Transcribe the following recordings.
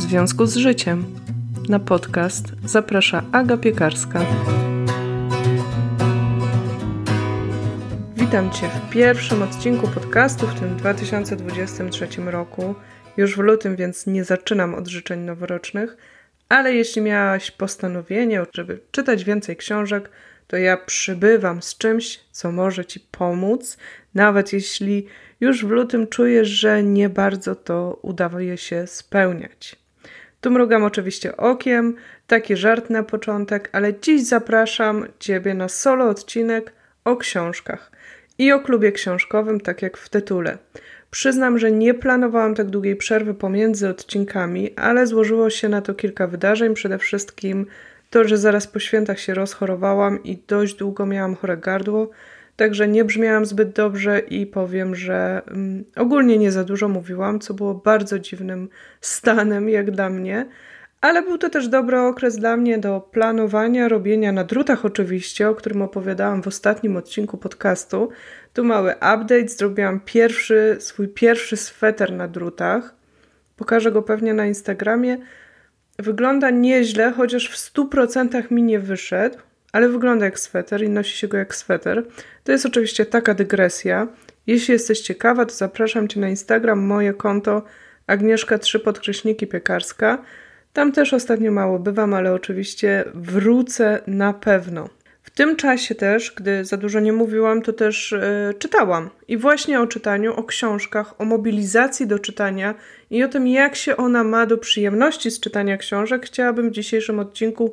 w związku z życiem. Na podcast zaprasza Aga Piekarska. Witam Cię w pierwszym odcinku podcastu w tym 2023 roku. Już w lutym, więc nie zaczynam od życzeń noworocznych, ale jeśli miałaś postanowienie, żeby czytać więcej książek, to ja przybywam z czymś, co może Ci pomóc, nawet jeśli już w lutym czujesz, że nie bardzo to udaje się spełniać. Tu mrugam oczywiście okiem, taki żart na początek, ale dziś zapraszam Ciebie na solo odcinek o książkach i o klubie książkowym, tak jak w tytule. Przyznam, że nie planowałam tak długiej przerwy pomiędzy odcinkami, ale złożyło się na to kilka wydarzeń. Przede wszystkim to, że zaraz po świętach się rozchorowałam i dość długo miałam chore gardło, także nie brzmiałam zbyt dobrze i powiem, że um, ogólnie nie za dużo mówiłam, co było bardzo dziwnym stanem jak dla mnie. Ale był to też dobry okres dla mnie do planowania, robienia na drutach oczywiście, o którym opowiadałam w ostatnim odcinku podcastu. Tu mały update, zrobiłam pierwszy, swój pierwszy sweter na drutach. Pokażę go pewnie na Instagramie. Wygląda nieźle, chociaż w 100% mi nie wyszedł, ale wygląda jak sweter i nosi się go jak sweter. To jest oczywiście taka dygresja. Jeśli jesteś ciekawa, to zapraszam Cię na Instagram, moje konto Agnieszka 3 podkreśniki piekarska. Tam też ostatnio mało bywam, ale oczywiście wrócę na pewno. W tym czasie też, gdy za dużo nie mówiłam, to też yy, czytałam. I właśnie o czytaniu, o książkach, o mobilizacji do czytania i o tym, jak się ona ma do przyjemności z czytania książek, chciałabym w dzisiejszym odcinku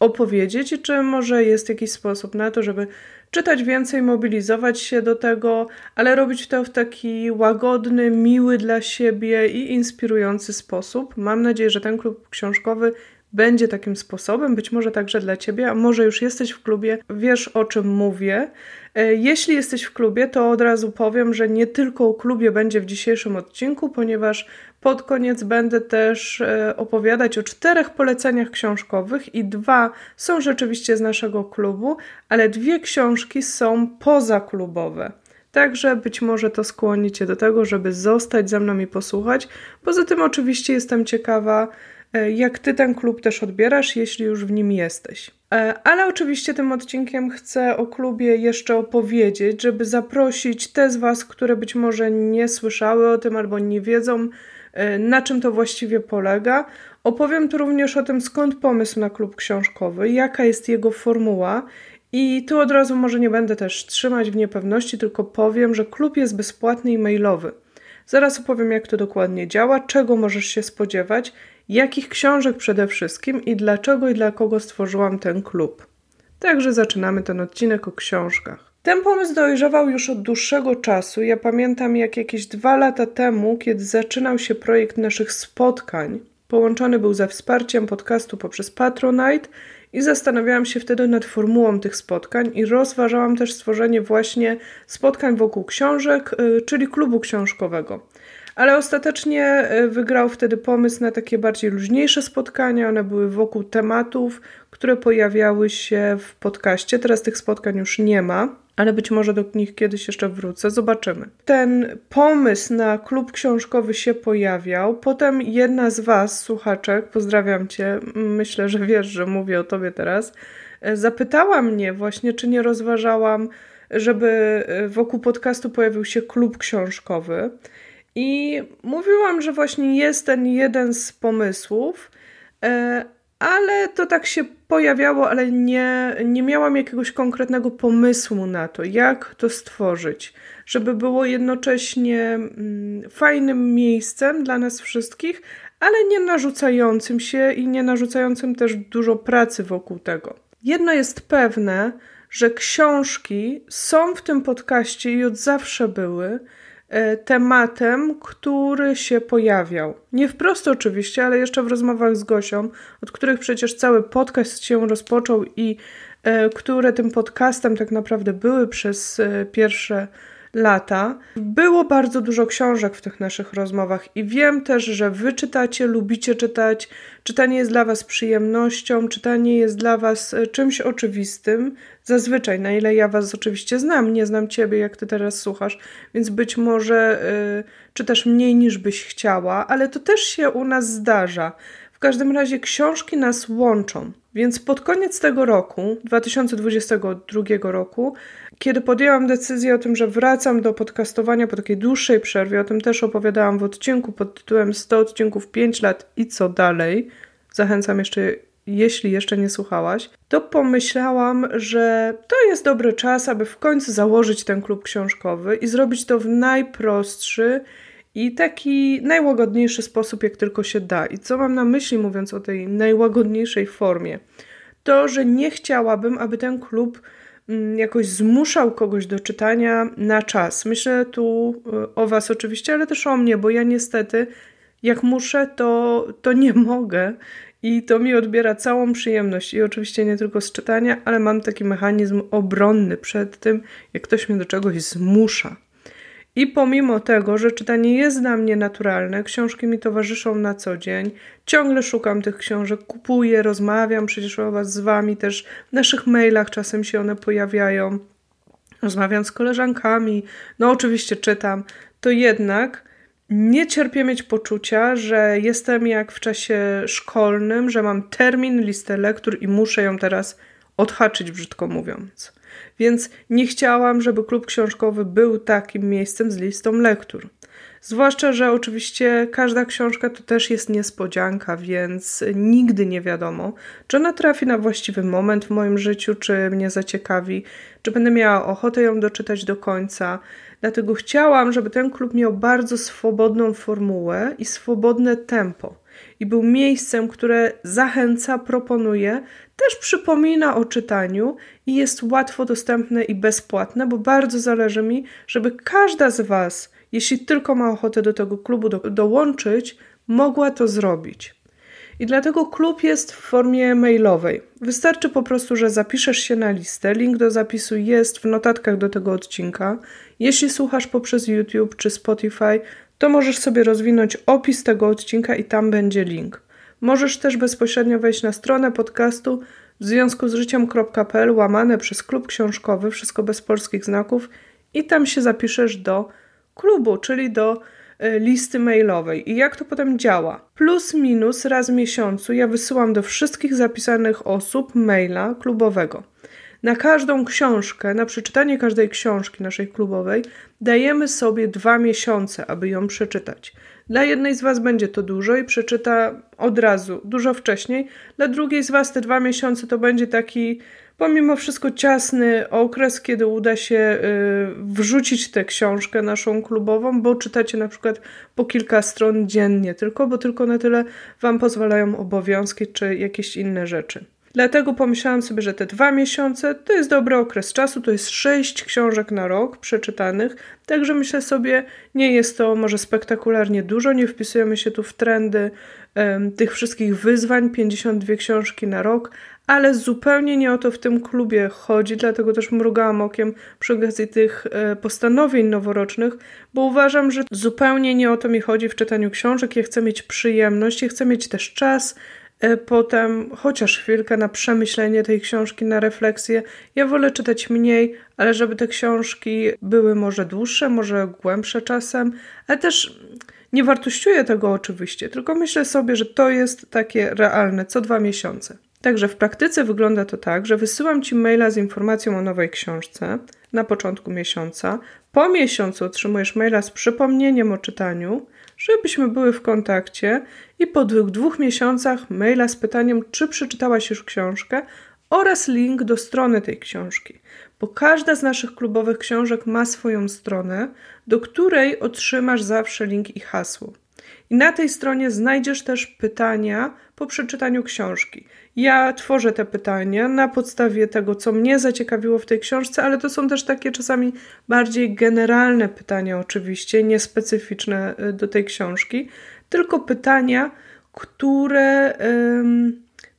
opowiedzieć czy może jest jakiś sposób na to, żeby czytać więcej, mobilizować się do tego, ale robić to w taki łagodny, miły dla siebie i inspirujący sposób. Mam nadzieję, że ten klub książkowy będzie takim sposobem, być może także dla Ciebie, a może już jesteś w klubie, wiesz o czym mówię. E, jeśli jesteś w klubie, to od razu powiem, że nie tylko o klubie będzie w dzisiejszym odcinku, ponieważ pod koniec będę też e, opowiadać o czterech poleceniach książkowych i dwa są rzeczywiście z naszego klubu, ale dwie książki są pozaklubowe. Także być może to skłoni Cię do tego, żeby zostać ze mną i posłuchać. Poza tym, oczywiście, jestem ciekawa, jak ty ten klub też odbierasz, jeśli już w nim jesteś. E, ale oczywiście tym odcinkiem chcę o klubie jeszcze opowiedzieć, żeby zaprosić te z Was, które być może nie słyszały o tym albo nie wiedzą, e, na czym to właściwie polega. Opowiem tu również o tym, skąd pomysł na klub książkowy, jaka jest jego formuła. I tu od razu może nie będę też trzymać w niepewności, tylko powiem, że klub jest bezpłatny i mailowy. Zaraz opowiem, jak to dokładnie działa, czego możesz się spodziewać jakich książek przede wszystkim i dlaczego i dla kogo stworzyłam ten klub. Także zaczynamy ten odcinek o książkach. Ten pomysł dojrzewał już od dłuższego czasu. Ja pamiętam, jak jakieś dwa lata temu, kiedy zaczynał się projekt naszych spotkań, połączony był ze wsparciem podcastu poprzez Patronite i zastanawiałam się wtedy nad formułą tych spotkań i rozważałam też stworzenie właśnie spotkań wokół książek, y, czyli klubu książkowego. Ale ostatecznie e, wygrał wtedy pomysł na takie bardziej luźniejsze spotkania. One były wokół tematów, które pojawiały się w podcaście. Teraz tych spotkań już nie ma, ale być może do nich kiedyś jeszcze wrócę. Zobaczymy. Ten pomysł na klub książkowy się pojawiał. Potem jedna z Was, słuchaczek, pozdrawiam Cię, myślę, że wiesz, że mówię o Tobie teraz, e, zapytała mnie właśnie, czy nie rozważałam, żeby e, wokół podcastu pojawił się klub książkowy. I mówiłam, że właśnie jest ten jeden z pomysłów, e, ale to tak się pojawiało, ale nie, nie miałam jakiegoś konkretnego pomysłu na to, jak to stworzyć, żeby było jednocześnie mm, fajnym miejscem dla nas wszystkich, ale nie narzucającym się i nie narzucającym też dużo pracy wokół tego. Jedno jest pewne, że książki są w tym podcaście i od zawsze były tematem, który się pojawiał. Nie wprost oczywiście, ale jeszcze w rozmowach z Gosią, od których przecież cały podcast się rozpoczął i e, które tym podcastem tak naprawdę były przez e, pierwsze lata. Było bardzo dużo książek w tych naszych rozmowach i wiem też, że wy czytacie, lubicie czytać. Czytanie jest dla was przyjemnością, czytanie jest dla was e, czymś oczywistym. Zazwyczaj, na ile ja was oczywiście znam, nie znam ciebie, jak ty teraz słuchasz, więc być może y, czytasz mniej niż byś chciała, ale to też się u nas zdarza. W każdym razie książki nas łączą. Więc pod koniec tego roku, 2022 roku, kiedy podjęłam decyzję o tym, że wracam do podcastowania po takiej dłuższej przerwie, o tym też opowiadałam w odcinku pod tytułem 100 odcinków 5 lat i co dalej. Zachęcam jeszcze, jeśli jeszcze nie słuchałaś, to pomyślałam, że to jest dobry czas, aby w końcu założyć ten klub książkowy i zrobić to w najprostszy i taki najłagodniejszy sposób, jak tylko się da. I co mam na myśli, mówiąc o tej najłagodniejszej formie? To, że nie chciałabym, aby ten klub jakoś zmuszał kogoś do czytania na czas. Myślę tu y, o Was oczywiście, ale też o mnie, bo ja niestety, jak muszę, to, to nie mogę. I to mi odbiera całą przyjemność. I oczywiście nie tylko z czytania, ale mam taki mechanizm obronny przed tym, jak ktoś mnie do czegoś zmusza. I pomimo tego, że czytanie jest dla mnie naturalne, książki mi towarzyszą na co dzień, ciągle szukam tych książek, kupuję, rozmawiam przecież o Was z Wami też. W naszych mailach czasem się one pojawiają. Rozmawiam z koleżankami, no oczywiście czytam, to jednak nie cierpię mieć poczucia, że jestem jak w czasie szkolnym, że mam termin, listę lektur i muszę ją teraz odhaczyć, brzydko mówiąc więc nie chciałam, żeby klub książkowy był takim miejscem z listą lektur. Zwłaszcza, że oczywiście każda książka to też jest niespodzianka, więc nigdy nie wiadomo, czy ona trafi na właściwy moment w moim życiu, czy mnie zaciekawi, czy będę miała ochotę ją doczytać do końca. Dlatego chciałam, żeby ten klub miał bardzo swobodną formułę i swobodne tempo i był miejscem, które zachęca, proponuje, też przypomina o czytaniu i jest łatwo dostępne i bezpłatne, bo bardzo zależy mi, żeby każda z Was, jeśli tylko ma ochotę do tego klubu do, dołączyć, mogła to zrobić. I dlatego klub jest w formie mailowej. Wystarczy po prostu, że zapiszesz się na listę. Link do zapisu jest w notatkach do tego odcinka. Jeśli słuchasz poprzez YouTube czy Spotify, to możesz sobie rozwinąć opis tego odcinka i tam będzie link. Możesz też bezpośrednio wejść na stronę podcastu w związku z życiem.pl łamane przez klub książkowy, wszystko bez polskich znaków i tam się zapiszesz do klubu, czyli do y, listy mailowej. I jak to potem działa? Plus minus raz w miesiącu ja wysyłam do wszystkich zapisanych osób maila klubowego. Na każdą książkę, na przeczytanie każdej książki naszej klubowej dajemy sobie dwa miesiące, aby ją przeczytać. Dla jednej z Was będzie to dużo i przeczyta od razu, dużo wcześniej. Dla drugiej z Was te dwa miesiące to będzie taki, pomimo wszystko, ciasny okres, kiedy uda się y, wrzucić tę książkę naszą klubową, bo czytacie na przykład po kilka stron dziennie, tylko bo tylko na tyle Wam pozwalają obowiązki czy jakieś inne rzeczy. Dlatego pomyślałam sobie, że te dwa miesiące to jest dobry okres czasu, to jest sześć książek na rok przeczytanych, także myślę sobie, nie jest to może spektakularnie dużo, nie wpisujemy się tu w trendy um, tych wszystkich wyzwań, 52 książki na rok, ale zupełnie nie o to w tym klubie chodzi, dlatego też mrugałam okiem przy okazji tych e, postanowień noworocznych, bo uważam, że zupełnie nie o to mi chodzi w czytaniu książek. Ja chcę mieć przyjemność, ja chcę mieć też czas potem chociaż chwilkę na przemyślenie tej książki, na refleksję. Ja wolę czytać mniej, ale żeby te książki były może dłuższe, może głębsze czasem, ale też nie wartościuję tego oczywiście, tylko myślę sobie, że to jest takie realne co dwa miesiące. Także w praktyce wygląda to tak, że wysyłam Ci maila z informacją o nowej książce na początku miesiąca. Po miesiącu otrzymujesz maila z przypomnieniem o czytaniu żebyśmy były w kontakcie i po dwóch, miesiącach maila z pytaniem, czy przeczytałaś już książkę oraz link do strony tej książki, bo każda z naszych klubowych książek ma swoją stronę, do której otrzymasz zawsze link i hasło. I na tej stronie znajdziesz też pytania po przeczytaniu książki. Ja tworzę te pytania na podstawie tego, co mnie zaciekawiło w tej książce, ale to są też takie czasami bardziej generalne pytania, oczywiście, niespecyficzne y, do tej książki, tylko pytania, które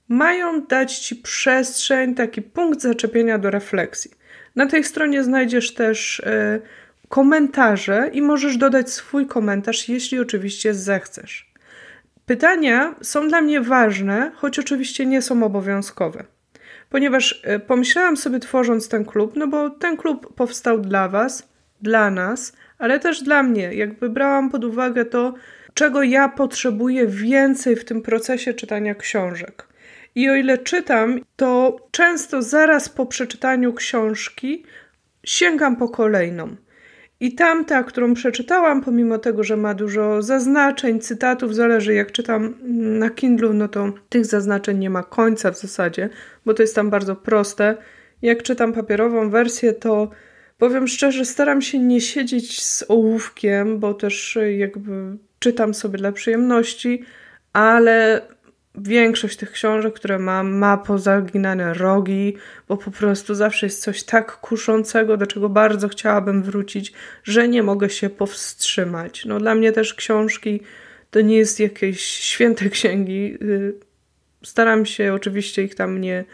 mają dać ci przestrzeń, taki punkt zaczepienia do refleksji. Na tej stronie znajdziesz też y, komentarze i możesz dodać swój komentarz, jeśli oczywiście zechcesz. Pytania są dla mnie ważne, choć oczywiście nie są obowiązkowe. Ponieważ e, pomyślałam sobie tworząc ten klub, no bo ten klub powstał dla Was, dla nas, ale też dla mnie. Jakby brałam pod uwagę to, czego ja potrzebuję więcej w tym procesie czytania książek. I o ile czytam, to często zaraz po przeczytaniu książki sięgam po kolejną. I tamta, którą przeczytałam, pomimo tego, że ma dużo zaznaczeń, cytatów, zależy jak czytam na Kindle, no to tych zaznaczeń nie ma końca w zasadzie, bo to jest tam bardzo proste. Jak czytam papierową wersję, to powiem szczerze, staram się nie siedzieć z ołówkiem, bo też jakby czytam sobie dla przyjemności, ale większość tych książek, które mam, ma pozaginane rogi, bo po prostu zawsze jest coś tak kuszącego, do czego bardzo chciałabym wrócić, że nie mogę się powstrzymać. No dla mnie też książki to nie jest jakieś święte księgi. Y, staram się oczywiście ich tam nie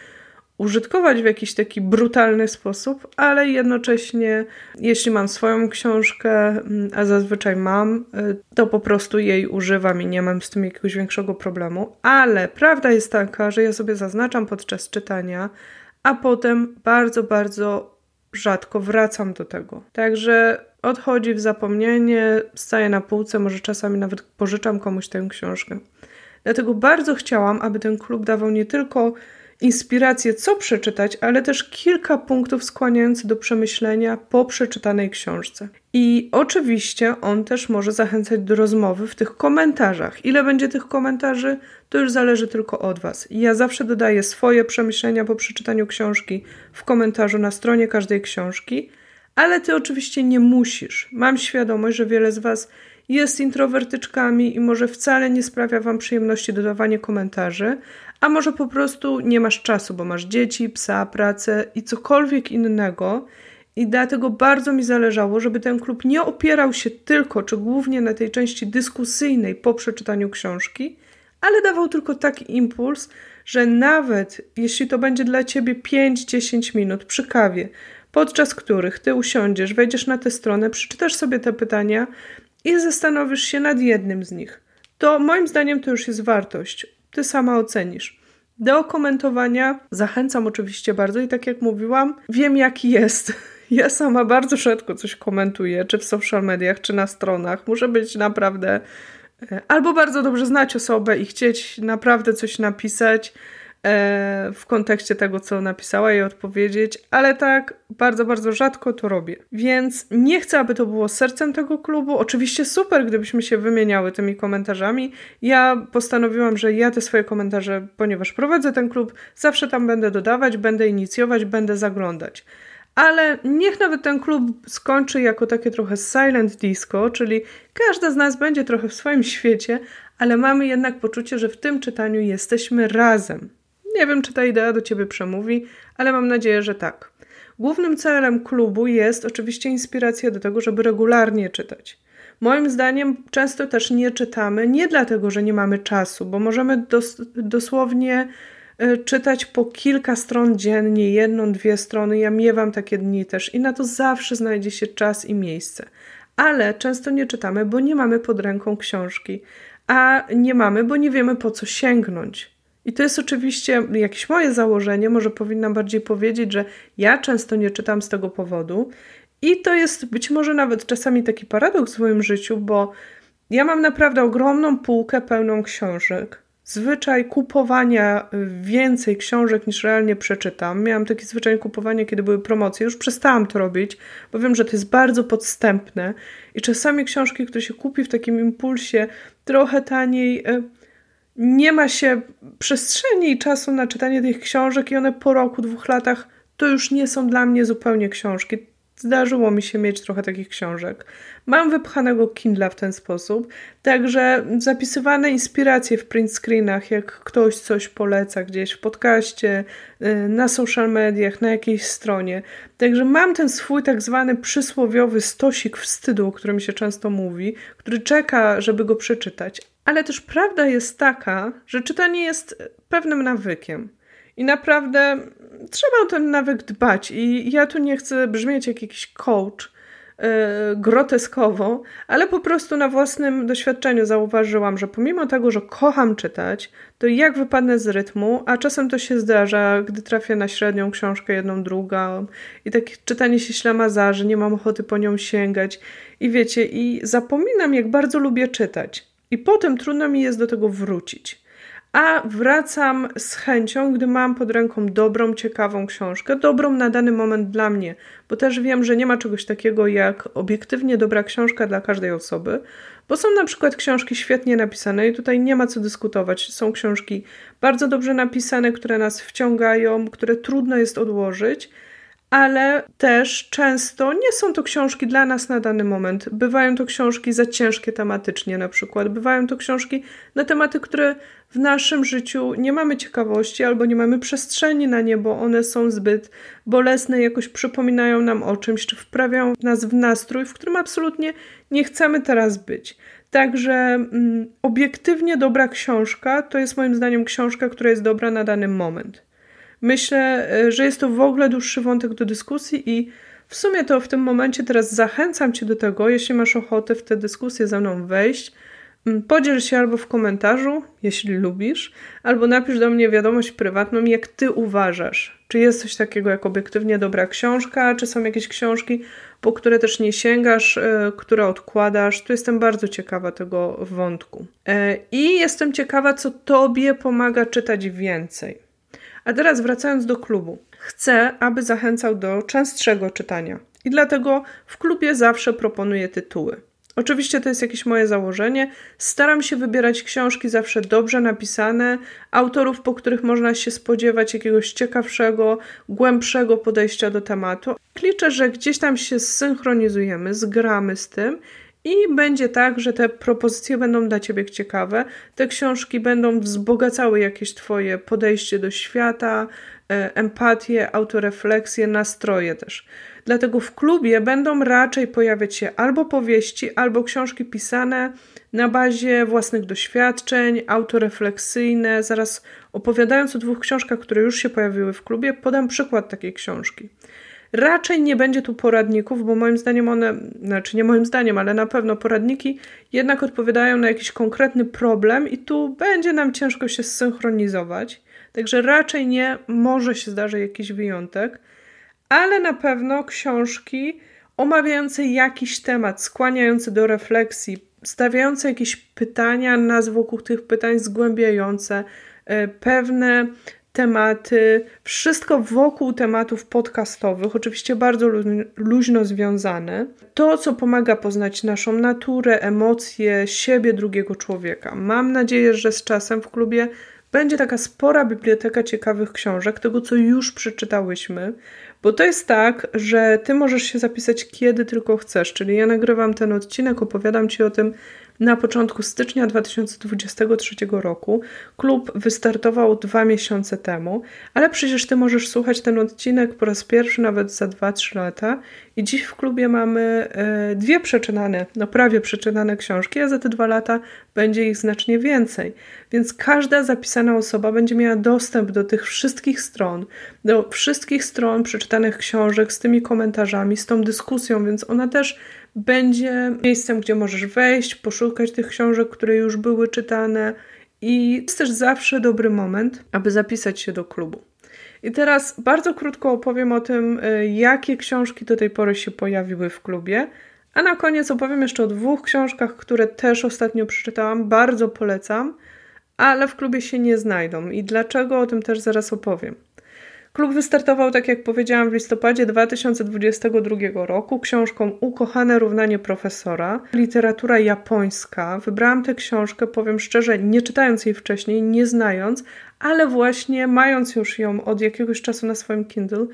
użytkować w jakiś taki brutalny sposób, ale jednocześnie, jeśli mam swoją książkę, mm, a zazwyczaj mam, y, to po prostu jej używam i nie mam z tym jakiegoś większego problemu. Ale prawda jest taka, że ja sobie zaznaczam podczas czytania, a potem bardzo, bardzo rzadko wracam do tego. Także odchodzi w zapomnienie, staje na półce, może czasami nawet pożyczam komuś tę książkę. Dlatego bardzo chciałam, aby ten klub dawał nie tylko inspirację, co przeczytać, ale też kilka punktów skłaniających do przemyślenia po przeczytanej książce. I oczywiście on też może zachęcać do rozmowy w tych komentarzach. Ile będzie tych komentarzy, to już zależy tylko od Was. Ja zawsze dodaję swoje przemyślenia po przeczytaniu książki w komentarzu na stronie każdej książki, ale Ty oczywiście nie musisz. Mam świadomość, że wiele z Was jest introwertyczkami i może wcale nie sprawia Wam przyjemności dodawanie komentarzy, a może po prostu nie masz czasu, bo masz dzieci, psa, pracę i cokolwiek innego. I dlatego bardzo mi zależało, żeby ten klub nie opierał się tylko czy głównie na tej części dyskusyjnej po przeczytaniu książki, ale dawał tylko taki impuls, że nawet jeśli to będzie dla ciebie 5-10 minut przy kawie, podczas których ty usiądziesz, wejdziesz na tę stronę, przeczytasz sobie te pytania i zastanowisz się nad jednym z nich, to moim zdaniem to już jest wartość ty sama ocenisz. Do komentowania zachęcam oczywiście bardzo i tak jak mówiłam, wiem jaki jest. Ja sama bardzo rzadko coś komentuję, czy w social mediach, czy na stronach. Muszę być naprawdę e, albo bardzo dobrze znać osobę i chcieć naprawdę coś napisać, w kontekście tego, co napisała i odpowiedzieć, ale tak bardzo, bardzo rzadko to robię. Więc nie chcę, aby to było sercem tego klubu. Oczywiście super, gdybyśmy się wymieniały tymi komentarzami. Ja postanowiłam, że ja te swoje komentarze, ponieważ prowadzę ten klub, zawsze tam będę dodawać, będę inicjować, będę zaglądać. Ale niech nawet ten klub skończy jako takie trochę silent disco, czyli każda z nas będzie trochę w swoim świecie, ale mamy jednak poczucie, że w tym czytaniu jesteśmy razem. Nie wiem, czy ta idea do ciebie przemówi, ale mam nadzieję, że tak. Głównym celem klubu jest oczywiście inspiracja do tego, żeby regularnie czytać. Moim zdaniem często też nie czytamy, nie dlatego, że nie mamy czasu, bo możemy dos dosłownie y, czytać po kilka stron dziennie, jedną, dwie strony. Ja miewam takie dni też i na to zawsze znajdzie się czas i miejsce. Ale często nie czytamy, bo nie mamy pod ręką książki, a nie mamy, bo nie wiemy po co sięgnąć. I to jest oczywiście jakieś moje założenie, może powinnam bardziej powiedzieć, że ja często nie czytam z tego powodu. I to jest być może nawet czasami taki paradoks w moim życiu, bo ja mam naprawdę ogromną półkę pełną książek. Zwyczaj kupowania więcej książek niż realnie przeczytam. Miałam taki zwyczaj kupowania, kiedy były promocje. Już przestałam to robić, bo wiem, że to jest bardzo podstępne. I czasami książki, które się kupi w takim impulsie, trochę taniej, e, nie ma się przestrzeni i czasu na czytanie tych książek i one po roku, dwóch latach to już nie są dla mnie zupełnie książki. Zdarzyło mi się mieć trochę takich książek. Mam wypchanego Kindla w ten sposób, także zapisywane inspiracje w print screenach, jak ktoś coś poleca gdzieś w podcaście, y, na social mediach, na jakiejś stronie. Także mam ten swój tak zwany przysłowiowy stosik wstydu, o którym się często mówi, który czeka, żeby go przeczytać. Ale też prawda jest taka, że czytanie jest pewnym nawykiem. I naprawdę trzeba o ten nawyk dbać. I ja tu nie chcę brzmieć jak jakiś coach, groteskowo, ale po prostu na własnym doświadczeniu zauważyłam, że pomimo tego, że kocham czytać, to jak wypadnę z rytmu, a czasem to się zdarza, gdy trafię na średnią książkę, jedną, drugą i takie czytanie się ślamazarzy, nie mam ochoty po nią sięgać i wiecie, i zapominam, jak bardzo lubię czytać. I potem trudno mi jest do tego wrócić a wracam z chęcią, gdy mam pod ręką dobrą, ciekawą książkę, dobrą na dany moment dla mnie, bo też wiem, że nie ma czegoś takiego jak obiektywnie dobra książka dla każdej osoby, bo są na przykład książki świetnie napisane i tutaj nie ma co dyskutować. Są książki bardzo dobrze napisane, które nas wciągają, które trudno jest odłożyć ale też często nie są to książki dla nas na dany moment. Bywają to książki za ciężkie tematycznie, na przykład. Bywają to książki na tematy, które w naszym życiu nie mamy ciekawości albo nie mamy przestrzeni na nie, bo one są zbyt bolesne, jakoś przypominają nam o czymś, czy wprawiają nas w nastrój, w którym absolutnie nie chcemy teraz być. Także mm, obiektywnie dobra książka to jest moim zdaniem książka, która jest dobra na dany moment. Myślę, e, że jest to w ogóle dłuższy wątek do dyskusji i w sumie to w tym momencie teraz zachęcam Cię do tego, jeśli masz ochotę w tę dyskusję ze mną wejść, mm, podziel się albo w komentarzu, jeśli lubisz, albo napisz do mnie wiadomość prywatną, jak Ty uważasz. Czy jest coś takiego jak obiektywnie dobra książka, czy są jakieś książki, po które też nie sięgasz, e, które odkładasz. Tu jestem bardzo ciekawa tego wątku. E, I jestem ciekawa, co Tobie pomaga czytać więcej. A teraz wracając do klubu. Chcę, aby zachęcał do częstszego czytania. I dlatego w klubie zawsze proponuję tytuły. Oczywiście to jest jakieś moje założenie. Staram się wybierać książki zawsze dobrze napisane, autorów, po których można się spodziewać jakiegoś ciekawszego, głębszego podejścia do tematu. Liczę, że gdzieś tam się zsynchronizujemy, zgramy z tym i będzie tak, że te propozycje będą dla Ciebie ciekawe, te książki będą wzbogacały jakieś Twoje podejście do świata, e, empatię, autorefleksję, nastroje też. Dlatego w klubie będą raczej pojawiać się albo powieści, albo książki pisane na bazie własnych doświadczeń, autorefleksyjne. Zaraz opowiadając o dwóch książkach, które już się pojawiły w klubie, podam przykład takiej książki. Raczej nie będzie tu poradników, bo moim zdaniem one, znaczy nie moim zdaniem, ale na pewno poradniki jednak odpowiadają na jakiś konkretny problem i tu będzie nam ciężko się zsynchronizować. Także raczej nie, może się zdarzy jakiś wyjątek, ale na pewno książki omawiające jakiś temat, skłaniające do refleksji, stawiające jakieś pytania, nas wokół tych pytań zgłębiające, e, pewne tematy, wszystko wokół tematów podcastowych, oczywiście bardzo luźno związane. To, co pomaga poznać naszą naturę, emocje, siebie, drugiego człowieka. Mam nadzieję, że z czasem w klubie będzie taka spora biblioteka ciekawych książek, tego co już przeczytałyśmy, bo to jest tak, że ty możesz się zapisać kiedy tylko chcesz, czyli ja nagrywam ten odcinek, opowiadam ci o tym, na początku stycznia 2023 roku. Klub wystartował dwa miesiące temu, ale przecież Ty możesz słuchać ten odcinek po raz pierwszy nawet za 2-3 lata. I dziś w klubie mamy e, dwie przeczytane, no prawie przeczytane książki, a za te dwa lata będzie ich znacznie więcej. Więc każda zapisana osoba będzie miała dostęp do tych wszystkich stron, do wszystkich stron przeczytanych książek z tymi komentarzami, z tą dyskusją, więc ona też będzie miejscem, gdzie możesz wejść, poszukać tych książek, które już były czytane. I jest też zawsze dobry moment, aby zapisać się do klubu. I teraz bardzo krótko opowiem o tym, y, jakie książki do tej pory się pojawiły w klubie. A na koniec opowiem jeszcze o dwóch książkach, które też ostatnio przeczytałam, bardzo polecam, ale w klubie się nie znajdą. I dlaczego o tym też zaraz opowiem. Klub wystartował, tak jak powiedziałam, w listopadzie 2022 roku książką Ukochane równanie profesora, literatura japońska. Wybrałam tę książkę, powiem szczerze, nie czytając jej wcześniej, nie znając, ale właśnie mając już ją od jakiegoś czasu na swoim Kindle,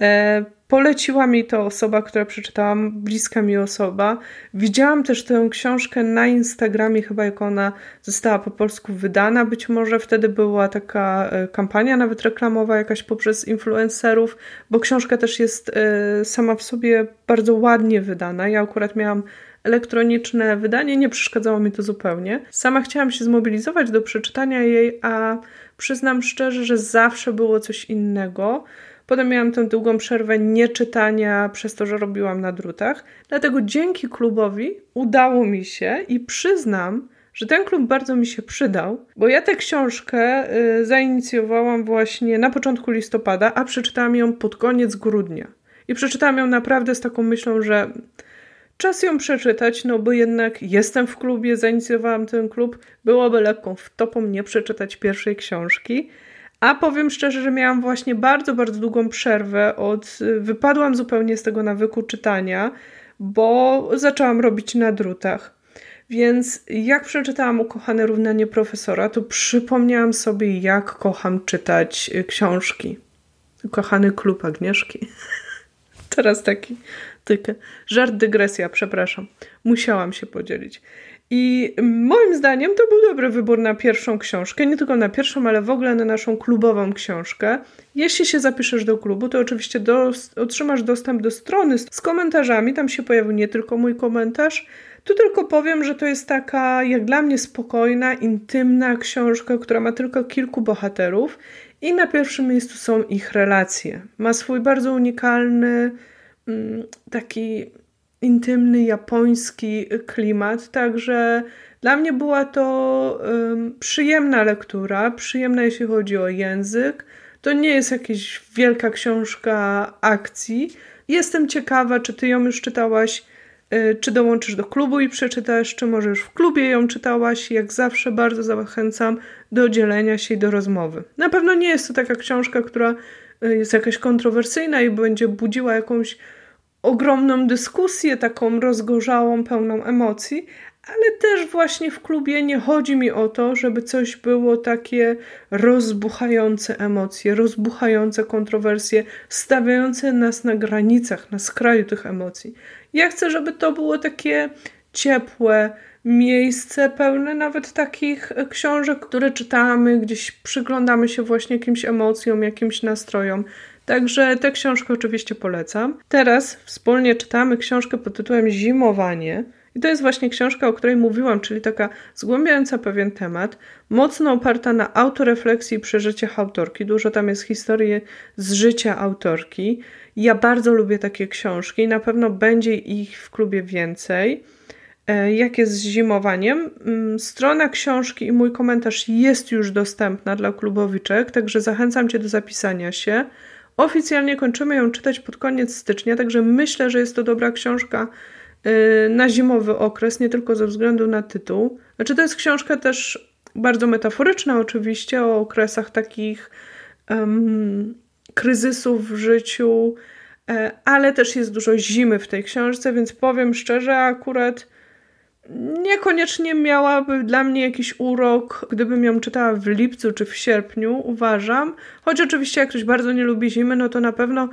e, Poleciła mi to osoba, która przeczytałam, bliska mi osoba. Widziałam też tę książkę na Instagramie, chyba jak ona została po polsku wydana. Być może wtedy była taka e, kampania, nawet reklamowa, jakaś poprzez influencerów, bo książka też jest e, sama w sobie bardzo ładnie wydana. Ja akurat miałam elektroniczne wydanie, nie przeszkadzało mi to zupełnie. Sama chciałam się zmobilizować do przeczytania jej, a przyznam szczerze, że zawsze było coś innego Potem miałam tę długą przerwę nieczytania przez to, że robiłam na drutach. Dlatego dzięki klubowi udało mi się i przyznam, że ten klub bardzo mi się przydał, bo ja tę książkę y, zainicjowałam właśnie na początku listopada, a przeczytałam ją pod koniec grudnia. I przeczytałam ją naprawdę z taką myślą, że czas ją przeczytać, no bo jednak jestem w klubie, zainicjowałam ten klub, byłoby lekką wtopą nie przeczytać pierwszej książki. A powiem szczerze, że miałam właśnie bardzo, bardzo długą przerwę od. Wypadłam zupełnie z tego nawyku czytania, bo zaczęłam robić na drutach. Więc jak przeczytałam Ukochane równanie profesora, to przypomniałam sobie, jak kocham czytać książki. Ukochany klub Agnieszki. Teraz taki tylko żart, dygresja, przepraszam. Musiałam się podzielić. I moim zdaniem to był dobry wybór na pierwszą książkę, nie tylko na pierwszą, ale w ogóle na naszą klubową książkę. Jeśli się zapiszesz do klubu, to oczywiście do, otrzymasz dostęp do strony z, komentarzami. Tam się pojawił nie tylko mój komentarz. Tu tylko powiem, że to jest taka, jak dla mnie, spokojna, intymna książka, która ma tylko kilku bohaterów i na pierwszym miejscu są ich relacje. Ma swój bardzo unikalny, mm, taki intymny japoński klimat, także dla mnie była to um, przyjemna lektura, przyjemna jeśli chodzi o język. To nie jest jakaś wielka książka akcji. Jestem ciekawa, czy ty ją już czytałaś, y, czy dołączysz do klubu i przeczytasz, czy może już w klubie ją czytałaś. Jak zawsze bardzo zachęcam do dzielenia się i do rozmowy. Na pewno nie jest to taka książka, która y, jest jakaś kontrowersyjna i będzie budziła jakąś ogromną dyskusję, taką rozgorzałą, pełną emocji, ale też właśnie w klubie nie chodzi mi o to, żeby coś było takie rozbuchające emocje, rozbuchające kontrowersje, stawiające nas na granicach, na skraju tych emocji. Ja chcę, żeby to było takie ciepłe miejsce, pełne nawet takich książek, które czytamy, gdzieś przyglądamy się właśnie jakimś emocjom, jakimś nastrojom. Także tę książkę oczywiście polecam. Teraz wspólnie czytamy książkę pod tytułem Zimowanie. I to jest właśnie książka, o której mówiłam, czyli taka zgłębiająca pewien temat, mocno oparta na autorefleksji i przeżyciach autorki. Dużo tam jest historii z życia autorki. Ja bardzo lubię takie książki, na pewno będzie ich w klubie więcej. E, jak jest z zimowaniem? Mm, strona książki i mój komentarz jest już dostępna dla klubowiczek, także zachęcam Cię do zapisania się. Oficjalnie kończymy ją czytać pod koniec stycznia, także myślę, że jest to dobra książka y, na zimowy okres, nie tylko ze względu na tytuł. Znaczy, to jest książka też bardzo metaforyczna, oczywiście, o okresach takich um, kryzysów w życiu, e, ale też jest dużo zimy w tej książce, więc powiem szczerze, akurat niekoniecznie miałaby dla mnie jakiś urok, gdybym ją czytała w lipcu czy w sierpniu, uważam. Choć oczywiście jak ktoś bardzo nie lubi zimy, no to na pewno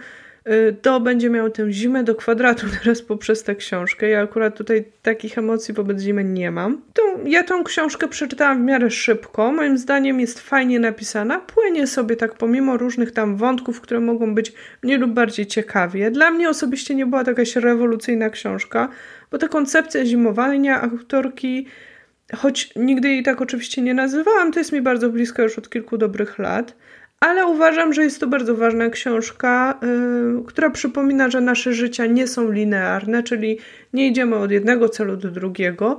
to będzie miał tę zimę do kwadratu teraz poprzez tę książkę. Ja akurat tutaj takich emocji wobec zimy nie mam. To, ja tą książkę przeczytałam w miarę szybko. Moim zdaniem jest fajnie napisana. Płynie sobie tak pomimo różnych tam wątków, które mogą być mniej lub bardziej ciekawie. Dla mnie osobiście nie była to jakaś rewolucyjna książka bo ta koncepcja zimowania autorki, choć nigdy jej tak oczywiście nie nazywałam, to jest mi bardzo bliska już od kilku dobrych lat. Ale uważam, że jest to bardzo ważna książka, yy, która przypomina, że nasze życia nie są linearne, czyli nie idziemy od jednego celu do drugiego,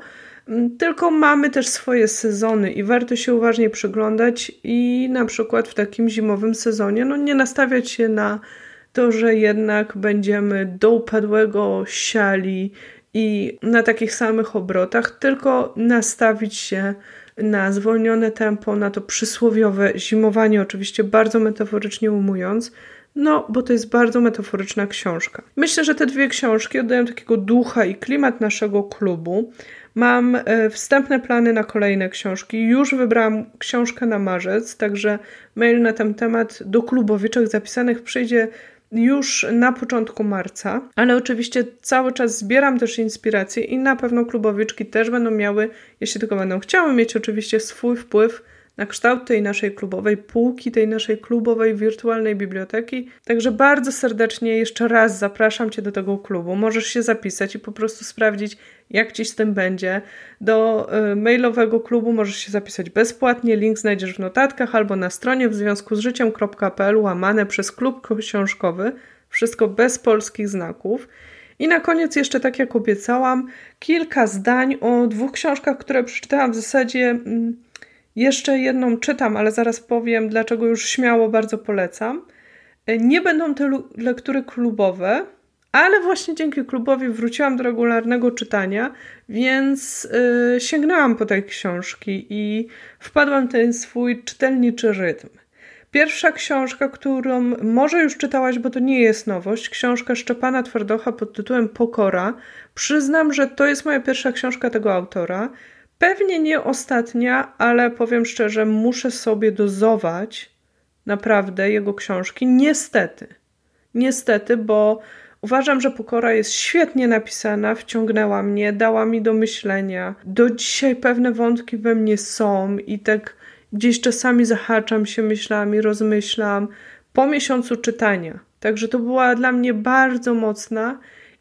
yy, tylko mamy też swoje sezony i warto się uważnie przyglądać i na przykład w takim zimowym sezonie no, nie nastawiać się na to, że jednak będziemy do upadłego siali i na takich samych obrotach, tylko nastawić się na zwolnione tempo, na to przysłowiowe zimowanie, oczywiście bardzo metaforycznie umując, no, bo to jest bardzo metaforyczna książka. Myślę, że te dwie książki oddają takiego ducha i klimat naszego klubu. Mam e, wstępne plany na kolejne książki. Już wybrałam książkę na marzec, także mail na ten temat do klubowiczek zapisanych przyjdzie już na początku marca, ale oczywiście cały czas zbieram też inspiracje i na pewno klubowiczki też będą miały, jeśli tylko będą chciały mieć oczywiście swój wpływ na kształt tej naszej klubowej półki, tej naszej klubowej wirtualnej biblioteki. Także bardzo serdecznie jeszcze raz zapraszam Cię do tego klubu. Możesz się zapisać i po prostu sprawdzić, jak Ci z tym będzie. Do y, mailowego klubu możesz się zapisać bezpłatnie. Link znajdziesz w notatkach albo na stronie w związku z życiem.pl łamane przez klub książkowy. Wszystko bez polskich znaków. I na koniec jeszcze, tak jak obiecałam, kilka zdań o dwóch książkach, które przeczytałam w zasadzie. Mm, jeszcze jedną czytam, ale zaraz powiem, dlaczego już śmiało bardzo polecam. E, nie będą to lektury klubowe, ale właśnie dzięki klubowi wróciłam do regularnego czytania, więc yy, sięgnęłam po te książki i wpadłam w ten swój czytelniczy rytm. Pierwsza książka, którą może już czytałaś, bo to nie jest nowość, książka Szczepana Twardocha pod tytułem Pokora. Przyznam, że to jest moja pierwsza książka tego autora. Pewnie nie ostatnia, ale powiem szczerze, muszę sobie dozować naprawdę jego książki. Niestety. Niestety, bo uważam, że Pokora jest świetnie napisana, wciągnęła mnie, dała mi do myślenia. Do dzisiaj pewne wątki we mnie są i tak gdzieś czasami zahaczam się myślami, rozmyślam po miesiącu czytania. Także to była dla mnie bardzo mocna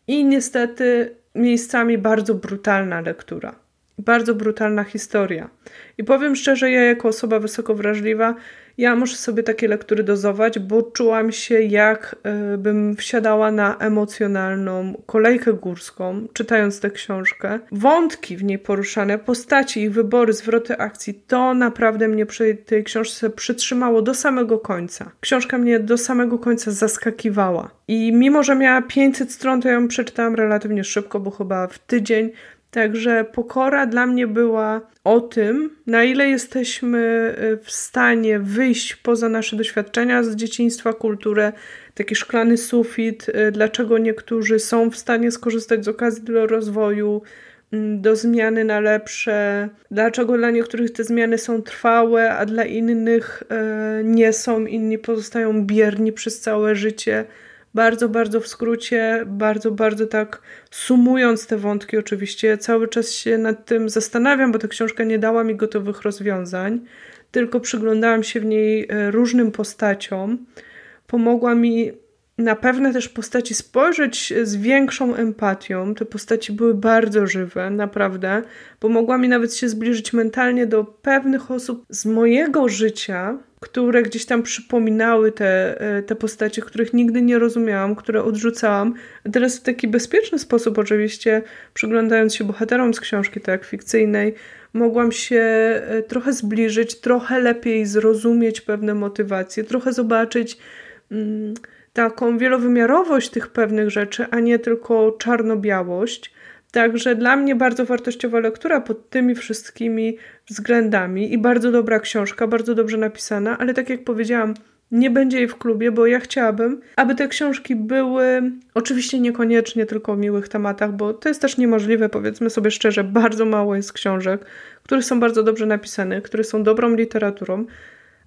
i niestety miejscami bardzo brutalna lektura bardzo brutalna historia. I powiem szczerze, ja jako osoba wysoko wrażliwa, ja muszę sobie takie lektury dozować, bo czułam się jak y, bym wsiadała na emocjonalną kolejkę górską, czytając tę książkę. Wątki w niej poruszane, postaci, ich wybory, zwroty akcji, to naprawdę mnie przy tej książce przytrzymało do samego końca. Książka mnie do samego końca zaskakiwała. I mimo, że miała 500 stron, to ja ją przeczytałam relatywnie szybko, bo chyba w tydzień Także pokora dla mnie była o tym, na ile jesteśmy y, w stanie wyjść poza nasze doświadczenia z dzieciństwa, kulturę, taki szklany sufit, y, dlaczego niektórzy są w stanie skorzystać z okazji do rozwoju, mm, do zmiany na lepsze, dlaczego dla niektórych te zmiany są trwałe, a dla innych y, nie są, inni pozostają bierni przez całe życie bardzo, bardzo w skrócie, bardzo, bardzo tak sumując te wątki, oczywiście, cały czas się nad tym zastanawiam, bo ta książka nie dała mi gotowych rozwiązań, tylko przyglądałam się w niej e, różnym postaciom. Pomogła mi na pewne też postaci spojrzeć z większą empatią. Te postaci były bardzo żywe, naprawdę. Pomogła mi nawet się zbliżyć mentalnie do pewnych osób z mojego życia, które gdzieś tam przypominały te, e, te postacie, których nigdy nie rozumiałam, które odrzucałam. Teraz w taki bezpieczny sposób, oczywiście, przyglądając się bohaterom z książki, tak fikcyjnej, mogłam się e, trochę zbliżyć, trochę lepiej zrozumieć pewne motywacje, trochę zobaczyć. Mm, taką wielowymiarowość tych pewnych rzeczy, a nie tylko czarno-białość. Także dla mnie bardzo wartościowa lektura pod tymi wszystkimi względami i bardzo dobra książka, bardzo dobrze napisana, ale tak jak powiedziałam, nie będzie jej w klubie, bo ja chciałabym, aby te książki były oczywiście niekoniecznie tylko o miłych tematach, bo to jest też niemożliwe, powiedzmy sobie szczerze, bardzo mało jest książek, które są bardzo dobrze napisane, które są dobrą literaturą,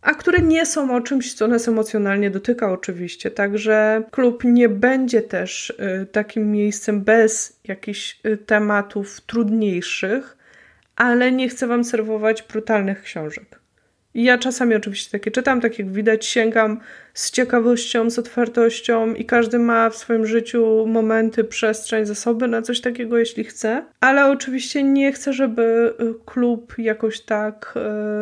a które nie są o czymś, co nas emocjonalnie dotyka, oczywiście. Także klub nie będzie też y, takim miejscem bez jakichś y, tematów trudniejszych, ale nie chcę Wam serwować brutalnych książek. Ja czasami oczywiście takie czytam, tak jak widać, sięgam z ciekawością, z otwartością i każdy ma w swoim życiu momenty, przestrzeń, zasoby na coś takiego, jeśli chce. Ale oczywiście nie chcę, żeby y, klub jakoś tak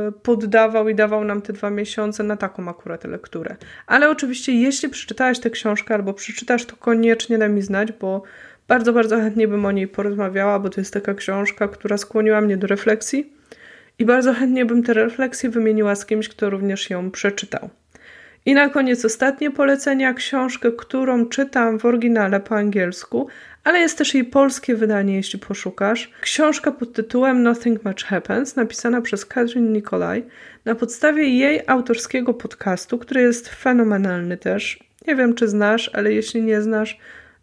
y, poddawał i dawał nam te dwa miesiące na taką akurat lekturę. Ale oczywiście, jeśli przeczytałaś tę książkę albo przeczytasz, to koniecznie daj mi znać, bo bardzo, bardzo chętnie bym o niej porozmawiała, bo to jest taka książka, która skłoniła mnie do refleksji i bardzo chętnie bym te refleksje wymieniła z kimś, kto również ją przeczytał. I na koniec ostatnie polecenia, książkę, którą czytam w oryginale po angielsku, ale jest też jej polskie wydanie, jeśli poszukasz. Książka pod tytułem Nothing Much Happens, napisana przez Katrin Nikolaj, na podstawie jej autorskiego podcastu, który jest fenomenalny też. Nie wiem, czy znasz, ale jeśli nie znasz,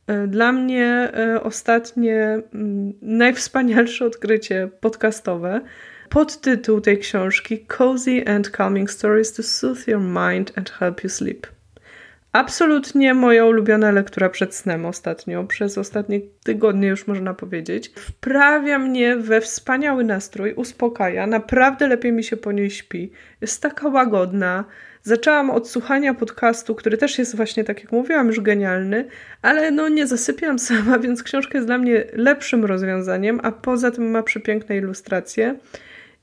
e, dla mnie e, ostatnie mm, najwspanialsze odkrycie podcastowe. Podtytuł tej książki Cozy and Calming Stories to Soothe Your Mind and Help You Sleep. Absolutnie moja ulubiona lektura przed snem ostatnio, przez ostatnie tygodnie już można powiedzieć. Wprawia mnie we wspaniały nastrój, uspokaja, naprawdę lepiej mi się po niej śpi. Jest taka łagodna. Zaczęłam od słuchania podcastu, który też jest właśnie, tak jak mówiłam, już genialny, ale no nie zasypiam sama, więc książka jest dla mnie lepszym rozwiązaniem, a poza tym ma przepiękne ilustracje.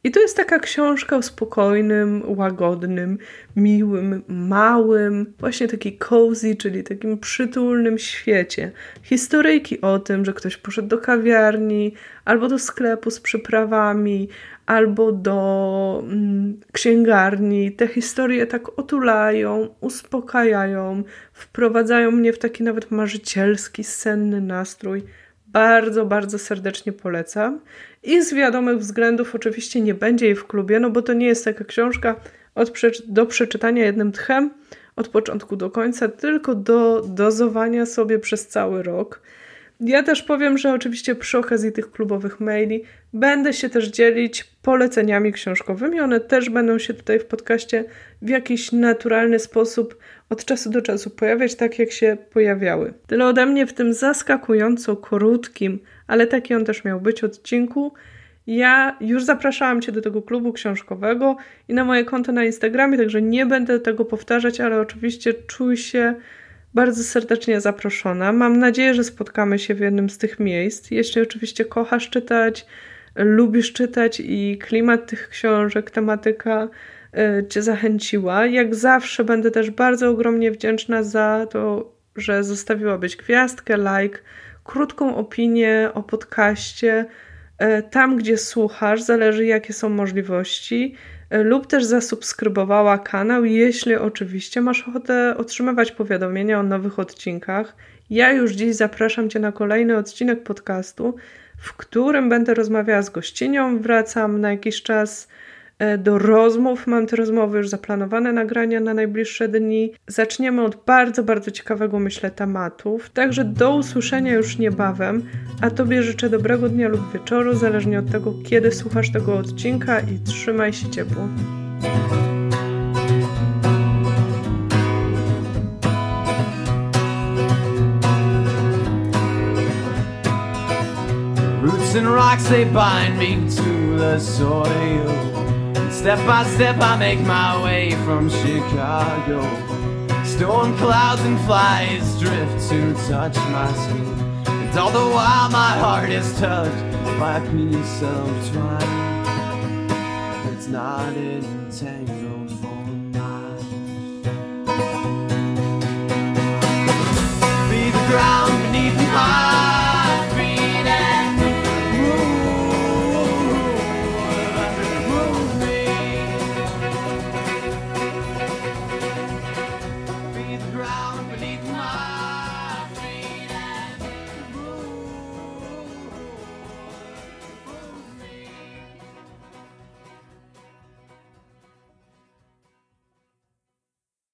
I to jest taka książka o spokojnym, łagodnym, miłym, małym, właśnie taki cozy, czyli takim przytulnym świecie. Historyjki o tym, że ktoś poszedł do kawiarni, albo do sklepu z przyprawami, albo do mm, księgarni. Te historie tak otulają, uspokajają, wprowadzają mnie w taki nawet marzycielski, senny nastrój. Bardzo, bardzo serdecznie polecam. I z wiadomych względów oczywiście nie będzie jej w klubie, no bo to nie jest taka książka do przeczytania jednym tchem od początku do końca, tylko do dozowania sobie przez cały rok. Ja też powiem, że oczywiście przy okazji tych klubowych maili będę się też dzielić poleceniami książkowymi. One też będą się tutaj w podcaście w jakiś naturalny sposób od czasu do czasu pojawiać, tak jak się pojawiały. Tyle ode mnie w tym zaskakująco krótkim, ale taki on też miał być odcinku. Ja już zapraszałam Cię do tego klubu książkowego i na moje konto na Instagramie, także nie będę tego powtarzać, ale oczywiście czuj się bardzo serdecznie zaproszona. Mam nadzieję, że spotkamy się w jednym z tych miejsc. Jeśli oczywiście kochasz czytać, lubisz czytać i klimat tych książek, tematyka y, Cię zachęciła. Jak zawsze będę też bardzo ogromnie wdzięczna za to, że zostawiłabyś gwiazdkę, like, krótką opinię o podcaście, y, tam gdzie słuchasz, zależy jakie są możliwości lub też zasubskrybowała kanał, jeśli oczywiście masz ochotę otrzymywać powiadomienia o nowych odcinkach. Ja już dziś zapraszam Cię na kolejny odcinek podcastu, w którym będę rozmawiała z gościnią. Wracam na jakiś czas do rozmów. Mam te rozmowy już zaplanowane nagrania na najbliższe dni. Zaczniemy od bardzo, bardzo ciekawego, myślę, tematów. Także do usłyszenia już niebawem, a Tobie życzę dobrego dnia lub wieczoru, zależnie od tego, kiedy słuchasz tego odcinka i trzymaj się ciepło. And rocks they bind me to the soil. Step by step I make my way from Chicago. Storm clouds and flies drift to touch my skin. And all the while my heart is touched by a piece of twine It's not entangled for miles Be the ground beneath my